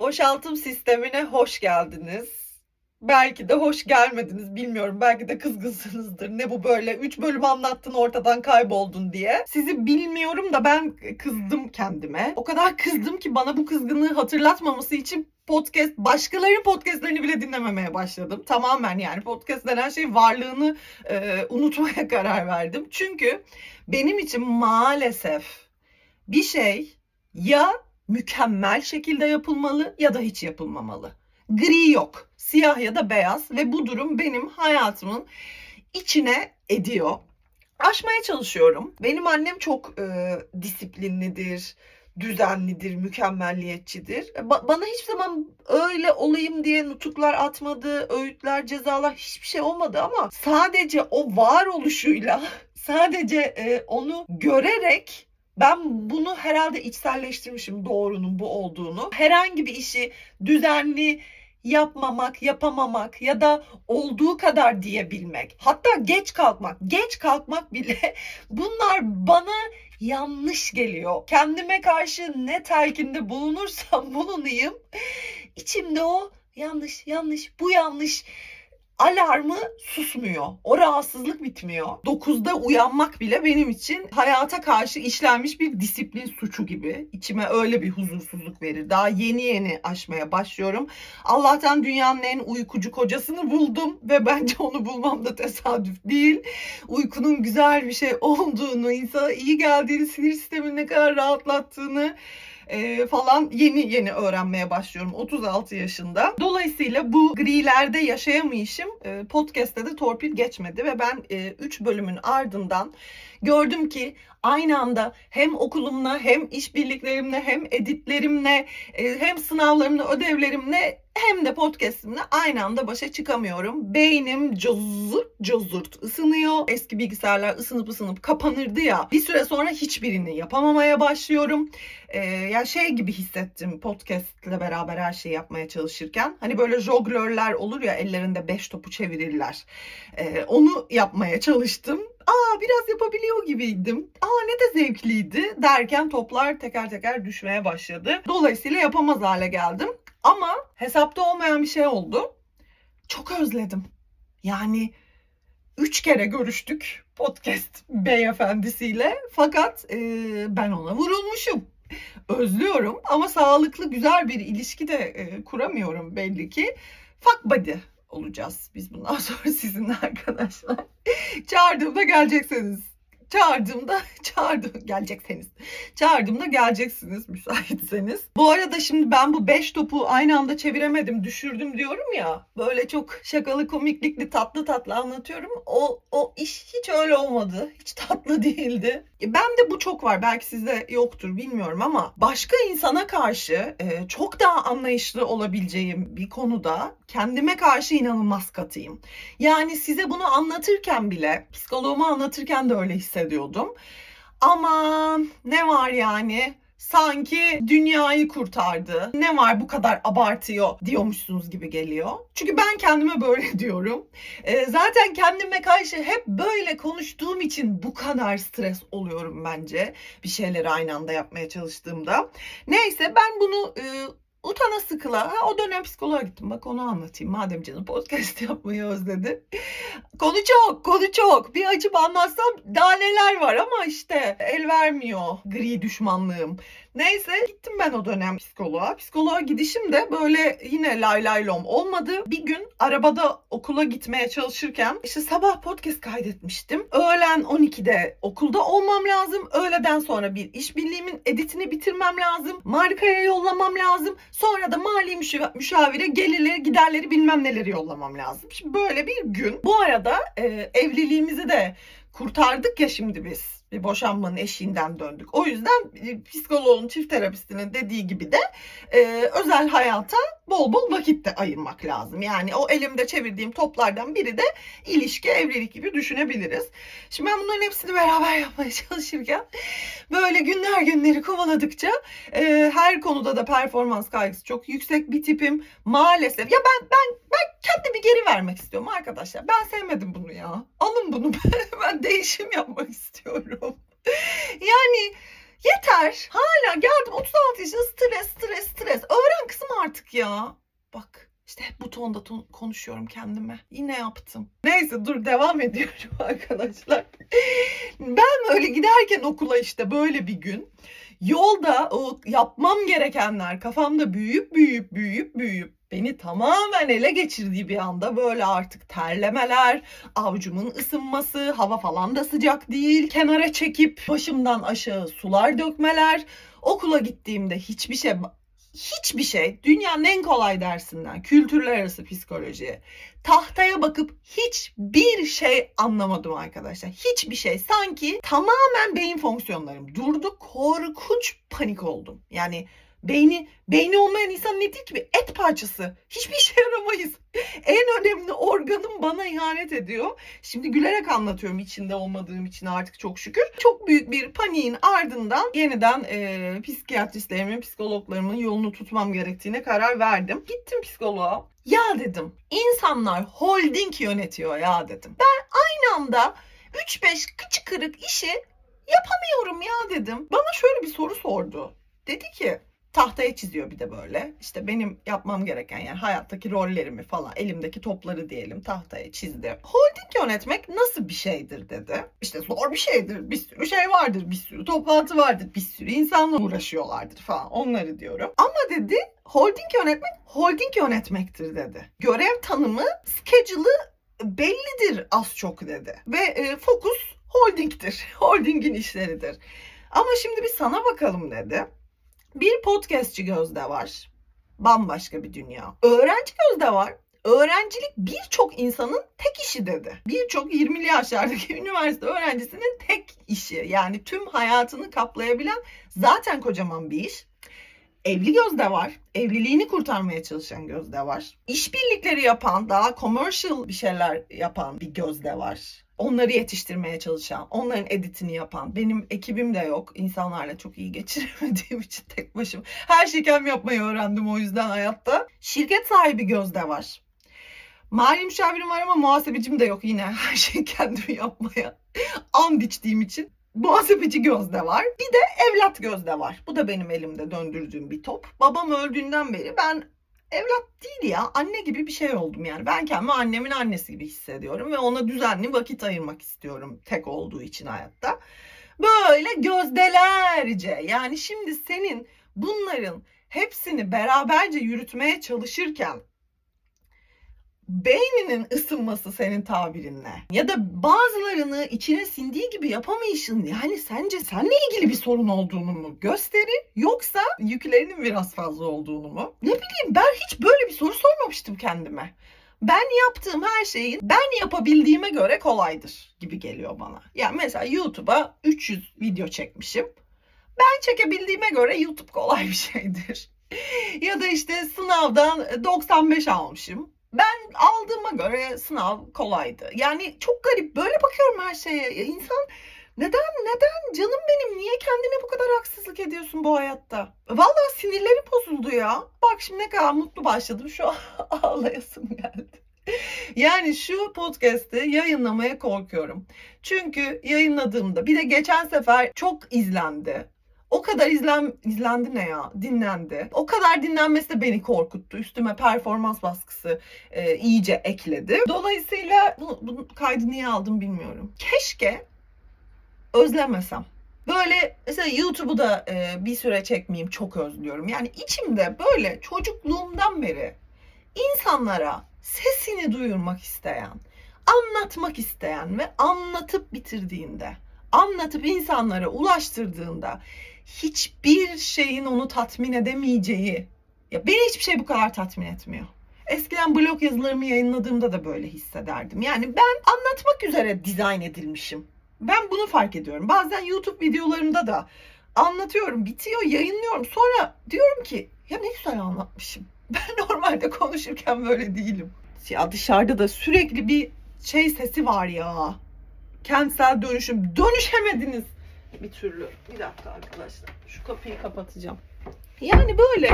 Boşaltım sistemine hoş geldiniz. Belki de hoş gelmediniz bilmiyorum. Belki de kızgınsınızdır. Ne bu böyle? Üç bölüm anlattın ortadan kayboldun diye. Sizi bilmiyorum da ben kızdım kendime. O kadar kızdım ki bana bu kızgınlığı hatırlatmaması için podcast, başkalarının podcastlerini bile dinlememeye başladım. Tamamen yani podcast denen şey varlığını e, unutmaya karar verdim. Çünkü benim için maalesef bir şey ya mükemmel şekilde yapılmalı ya da hiç yapılmamalı. Gri yok. Siyah ya da beyaz ve bu durum benim hayatımın içine ediyor. Aşmaya çalışıyorum. Benim annem çok e, disiplinlidir, düzenlidir, mükemmelliyetçidir. Ba- bana hiçbir zaman öyle olayım diye nutuklar atmadı, öğütler, cezalar hiçbir şey olmadı ama sadece o varoluşuyla, sadece e, onu görerek ben bunu herhalde içselleştirmişim doğrunun bu olduğunu. Herhangi bir işi düzenli yapmamak, yapamamak ya da olduğu kadar diyebilmek. Hatta geç kalkmak, geç kalkmak bile bunlar bana yanlış geliyor. Kendime karşı ne telkinde bulunursam bulunayım içimde o yanlış, yanlış, bu yanlış alarmı susmuyor. O rahatsızlık bitmiyor. 9'da uyanmak bile benim için hayata karşı işlenmiş bir disiplin suçu gibi. İçime öyle bir huzursuzluk verir. Daha yeni yeni aşmaya başlıyorum. Allah'tan dünyanın en uykucu kocasını buldum ve bence onu bulmam da tesadüf değil. Uykunun güzel bir şey olduğunu, insana iyi geldiğini, sinir sistemini ne kadar rahatlattığını e, falan yeni yeni öğrenmeye başlıyorum 36 yaşında. Dolayısıyla bu grilerde yaşayamayışım e, podcast'te de torpil geçmedi ve ben 3 e, bölümün ardından gördüm ki aynı anda hem okulumla hem işbirliklerimle hem editlerimle e, hem sınavlarımla ödevlerimle hem de podcastimle aynı anda başa çıkamıyorum. Beynim cozurt cozurt ısınıyor. Eski bilgisayarlar ısınıp ısınıp kapanırdı ya. Bir süre sonra hiçbirini yapamamaya başlıyorum. Ee, yani şey gibi hissettim podcastle beraber her şeyi yapmaya çalışırken. Hani böyle jonglörler olur ya ellerinde beş topu çevirirler. Ee, onu yapmaya çalıştım aa biraz yapabiliyor gibiydim. Aa ne de zevkliydi derken toplar teker teker düşmeye başladı. Dolayısıyla yapamaz hale geldim. Ama hesapta olmayan bir şey oldu. Çok özledim. Yani üç kere görüştük podcast beyefendisiyle. Fakat e, ben ona vurulmuşum. Özlüyorum ama sağlıklı güzel bir ilişki de e, kuramıyorum belli ki. Fuck buddy olacağız biz bundan sonra sizinle arkadaşlar. Çağırdığımda geleceksiniz. Çağırdığımda çağırdım gelecekseniz. Çağırdığımda geleceksiniz müsaitseniz. Bu arada şimdi ben bu 5 topu aynı anda çeviremedim, düşürdüm diyorum ya. Böyle çok şakalı, komiklikli, tatlı tatlı anlatıyorum. O o iş hiç öyle olmadı. Hiç tatlı değildi. E, ben de bu çok var. Belki sizde yoktur bilmiyorum ama başka insana karşı e, çok daha anlayışlı olabileceğim bir konuda kendime karşı inanılmaz katıyım. Yani size bunu anlatırken bile, psikoloğumu anlatırken de öyle hissediyordum. Ama ne var yani? sanki dünyayı kurtardı. Ne var bu kadar abartıyor diyormuşsunuz gibi geliyor. Çünkü ben kendime böyle diyorum. E, zaten kendime karşı hep böyle konuştuğum için bu kadar stres oluyorum bence. Bir şeyleri aynı anda yapmaya çalıştığımda. Neyse ben bunu e, utana sıkıla. Ha, o dönem psikoloğa gittim. Bak onu anlatayım. Madem canım podcast yapmayı özledi. Konu çok, konu çok. Bir açıp anlatsam daha neler var ama işte el vermiyor gri düşmanlığım. Neyse gittim ben o dönem psikoloğa. Psikoloğa gidişim de böyle yine lay lay lom olmadı. Bir gün arabada okula gitmeye çalışırken işte sabah podcast kaydetmiştim. Öğlen 12'de okulda olmam lazım. Öğleden sonra bir işbirliğimin editini bitirmem lazım. Markaya yollamam lazım. Sonra da mali müşavire gelirleri giderleri bilmem neleri yollamam lazım. Şimdi böyle bir gün. Bu arada e, evliliğimizi de kurtardık ya şimdi biz bir boşanmanın eşiğinden döndük. O yüzden e, psikoloğun, çift terapistinin dediği gibi de e, özel hayata bol bol vakit de ayırmak lazım. Yani o elimde çevirdiğim toplardan biri de ilişki, evlilik gibi düşünebiliriz. Şimdi ben bunların hepsini beraber yapmaya çalışırken böyle günler günleri kovaladıkça e, her konuda da performans kaygısı çok yüksek bir tipim. Maalesef ya ben ben ben kendimi geri vermek istiyorum arkadaşlar. Ben sevmedim bunu ya. Alın bunu. ben değişim yapmak istiyorum. yani yeter. Hala geldim 36 yaşında stres stres stres. Öğren kızım artık ya. Bak işte hep bu tonda ton konuşuyorum kendime. Yine yaptım. Neyse dur devam ediyorum arkadaşlar. ben öyle giderken okula işte böyle bir gün yolda o yapmam gerekenler kafamda büyüyüp büyüyüp büyüyüp büyüyüp beni tamamen ele geçirdiği bir anda böyle artık terlemeler, avcumun ısınması, hava falan da sıcak değil. Kenara çekip başımdan aşağı sular dökmeler. Okula gittiğimde hiçbir şey hiçbir şey dünyanın en kolay dersinden kültürler arası psikoloji tahtaya bakıp hiçbir şey anlamadım arkadaşlar. Hiçbir şey. Sanki tamamen beyin fonksiyonlarım durdu. Korkunç panik oldum. Yani Beyni, beyni olmayan insan ne değil ki et parçası. Hiçbir işe yaramayız. En önemli organım bana ihanet ediyor. Şimdi gülerek anlatıyorum içinde olmadığım için artık çok şükür. Çok büyük bir paniğin ardından yeniden e, psikiyatristlerimin, psikologlarımın yolunu tutmam gerektiğine karar verdim. Gittim psikoloğa. Ya dedim insanlar holding yönetiyor ya dedim. Ben aynı anda 3-5 kıçı kırık işi yapamıyorum ya dedim. Bana şöyle bir soru sordu. Dedi ki tahtaya çiziyor bir de böyle. İşte benim yapmam gereken yani hayattaki rollerimi falan elimdeki topları diyelim tahtaya çizdi. Holding yönetmek nasıl bir şeydir dedi. İşte zor bir şeydir. Bir sürü şey vardır. Bir sürü toplantı vardır. Bir sürü insanla uğraşıyorlardır falan. Onları diyorum. Ama dedi holding yönetmek holding yönetmektir dedi. Görev tanımı schedule'ı bellidir az çok dedi. Ve e, fokus holdingtir. Holdingin işleridir. Ama şimdi bir sana bakalım dedi. Bir podcastçi gözde var. Bambaşka bir dünya. Öğrenci gözde var. Öğrencilik birçok insanın tek işi dedi. Birçok 20'li yaşlardaki üniversite öğrencisinin tek işi. Yani tüm hayatını kaplayabilen zaten kocaman bir iş. Evli gözde var. Evliliğini kurtarmaya çalışan gözde var. İşbirlikleri yapan, daha commercial bir şeyler yapan bir gözde var onları yetiştirmeye çalışan, onların editini yapan, benim ekibim de yok. İnsanlarla çok iyi geçiremediğim için tek başım. Her şeyi kendim yapmayı öğrendim o yüzden hayatta. Şirket sahibi Gözde var. Mali müşavirim var ama muhasebecim de yok yine her şeyi kendimi yapmaya. And içtiğim için. Muhasebeci Gözde var. Bir de evlat Gözde var. Bu da benim elimde döndürdüğüm bir top. Babam öldüğünden beri ben evlat değil ya anne gibi bir şey oldum yani. Ben kendimi annemin annesi gibi hissediyorum ve ona düzenli vakit ayırmak istiyorum tek olduğu için hayatta. Böyle gözdelerce yani şimdi senin bunların hepsini beraberce yürütmeye çalışırken beyninin ısınması senin tabirinle ya da bazılarını içine sindiği gibi yapamayışın yani sence seninle ilgili bir sorun olduğunu mu gösterir yoksa yüklerinin biraz fazla olduğunu mu? Ne bileyim ben hiç böyle bir soru sormamıştım kendime. Ben yaptığım her şeyin ben yapabildiğime göre kolaydır gibi geliyor bana. Yani mesela YouTube'a 300 video çekmişim. Ben çekebildiğime göre YouTube kolay bir şeydir. ya da işte sınavdan 95 almışım ben aldığıma göre sınav kolaydı. Yani çok garip. Böyle bakıyorum her şeye. İnsan neden neden canım benim niye kendine bu kadar haksızlık ediyorsun bu hayatta? Vallahi sinirlerim bozuldu ya. Bak şimdi ne kadar mutlu başladım. Şu ağlayasım geldi. Yani şu podcast'i yayınlamaya korkuyorum. Çünkü yayınladığımda bir de geçen sefer çok izlendi. O kadar izlen, izlendi ne ya? Dinlendi. O kadar dinlenmesi de beni korkuttu. Üstüme performans baskısı e, iyice ekledi. Dolayısıyla bu, bu kaydı niye aldım bilmiyorum. Keşke özlemesem. Böyle mesela YouTube'u da e, bir süre çekmeyeyim çok özlüyorum. Yani içimde böyle çocukluğumdan beri insanlara sesini duyurmak isteyen, anlatmak isteyen ve anlatıp bitirdiğinde, anlatıp insanlara ulaştırdığında hiçbir şeyin onu tatmin edemeyeceği. Ya beni hiçbir şey bu kadar tatmin etmiyor. Eskiden blog yazılarımı yayınladığımda da böyle hissederdim. Yani ben anlatmak üzere dizayn edilmişim. Ben bunu fark ediyorum. Bazen YouTube videolarımda da anlatıyorum, bitiyor, yayınlıyorum. Sonra diyorum ki ya ne güzel anlatmışım. Ben normalde konuşurken böyle değilim. Ya dışarıda da sürekli bir şey sesi var ya. Kentsel dönüşüm. Dönüşemediniz bir türlü. Bir dakika arkadaşlar. Şu kapıyı kapatacağım. Yani böyle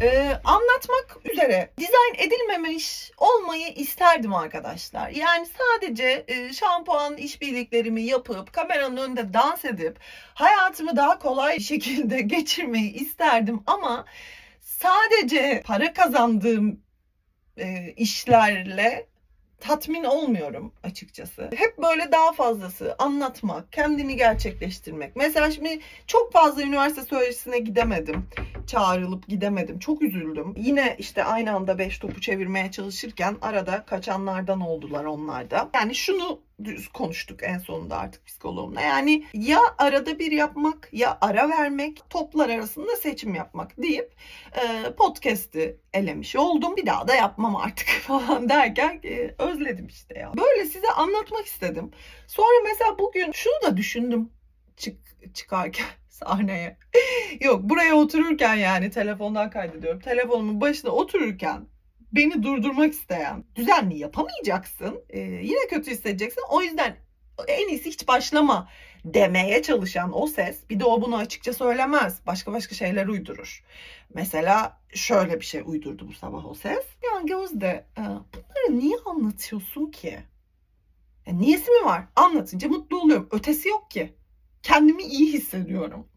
e, anlatmak üzere dizayn edilmemiş olmayı isterdim arkadaşlar. Yani sadece e, şampuan işbirliklerimi yapıp kameranın önünde dans edip hayatımı daha kolay şekilde geçirmeyi isterdim ama sadece para kazandığım e, işlerle tatmin olmuyorum açıkçası. Hep böyle daha fazlası anlatmak, kendini gerçekleştirmek. Mesela şimdi çok fazla üniversite söyleşisine gidemedim. Çağrılıp gidemedim. Çok üzüldüm. Yine işte aynı anda beş topu çevirmeye çalışırken arada kaçanlardan oldular onlar da. Yani şunu düz konuştuk en sonunda artık psikoloğumla. Yani ya arada bir yapmak ya ara vermek, toplar arasında seçim yapmak deyip e, podcast'i elemiş oldum. Bir daha da yapmam artık falan derken e, özledim işte ya. Böyle size anlatmak istedim. Sonra mesela bugün şunu da düşündüm çık çıkarken sahneye. Yok buraya otururken yani telefondan kaydediyorum. Telefonumun başına otururken beni durdurmak isteyen düzenli yapamayacaksın. Ee, yine kötü hissedeceksin. O yüzden en iyisi hiç başlama demeye çalışan o ses bir de o bunu açıkça söylemez. Başka başka şeyler uydurur. Mesela şöyle bir şey uydurdu bu sabah o ses. Ya Gözde e, bunları niye anlatıyorsun ki? Yani niyesi mi var? Anlatınca mutlu oluyorum. Ötesi yok ki. Kendimi iyi hissediyorum.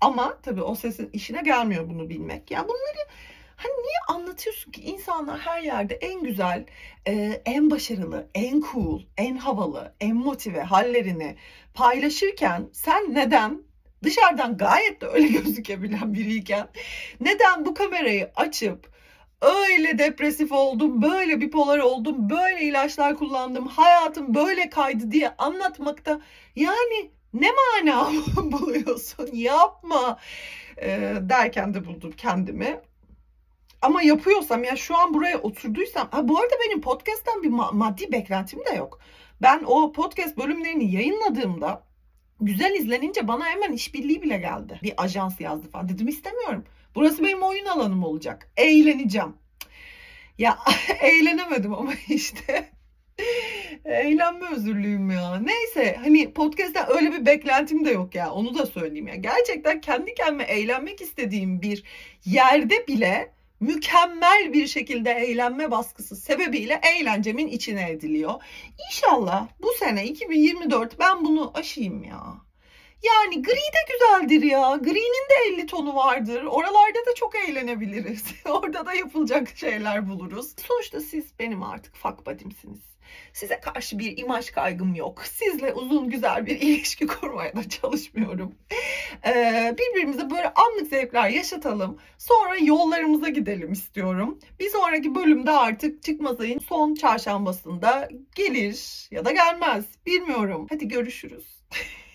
Ama tabii o sesin işine gelmiyor bunu bilmek. Ya bunları Hani niye anlatıyorsun ki insanlar her yerde en güzel, e, en başarılı, en cool, en havalı, en motive hallerini paylaşırken sen neden dışarıdan gayet de öyle gözükebilen biriyken neden bu kamerayı açıp öyle depresif oldum, böyle bipolar oldum, böyle ilaçlar kullandım, hayatım böyle kaydı diye anlatmakta yani ne mana buluyorsun yapma e, derken de buldum kendimi. Ama yapıyorsam ya şu an buraya oturduysam ha bu arada benim podcast'ten bir ma- maddi beklentim de yok. Ben o podcast bölümlerini yayınladığımda güzel izlenince bana hemen işbirliği bile geldi. Bir ajans yazdı falan. Dedim istemiyorum. Burası benim oyun alanım olacak. Eğleneceğim. Ya eğlenemedim ama işte Eğlenme özürlüyüm ya. Neyse hani podcast'ten öyle bir beklentim de yok ya. Onu da söyleyeyim ya. Gerçekten kendi kendime eğlenmek istediğim bir yerde bile mükemmel bir şekilde eğlenme baskısı sebebiyle eğlencemin içine ediliyor. İnşallah bu sene 2024 ben bunu aşayım ya. Yani gri de güzeldir ya. Gri'nin de 50 tonu vardır. Oralarda da çok eğlenebiliriz. Orada da yapılacak şeyler buluruz. Sonuçta siz benim artık fuck buddy'msiniz. Size karşı bir imaj kaygım yok. Sizle uzun güzel bir ilişki kurmaya da çalışmıyorum. Ee, birbirimize böyle anlık zevkler yaşatalım. Sonra yollarımıza gidelim istiyorum. Bir sonraki bölümde artık Çıkmaz ayın son çarşambasında gelir ya da gelmez. Bilmiyorum. Hadi görüşürüz.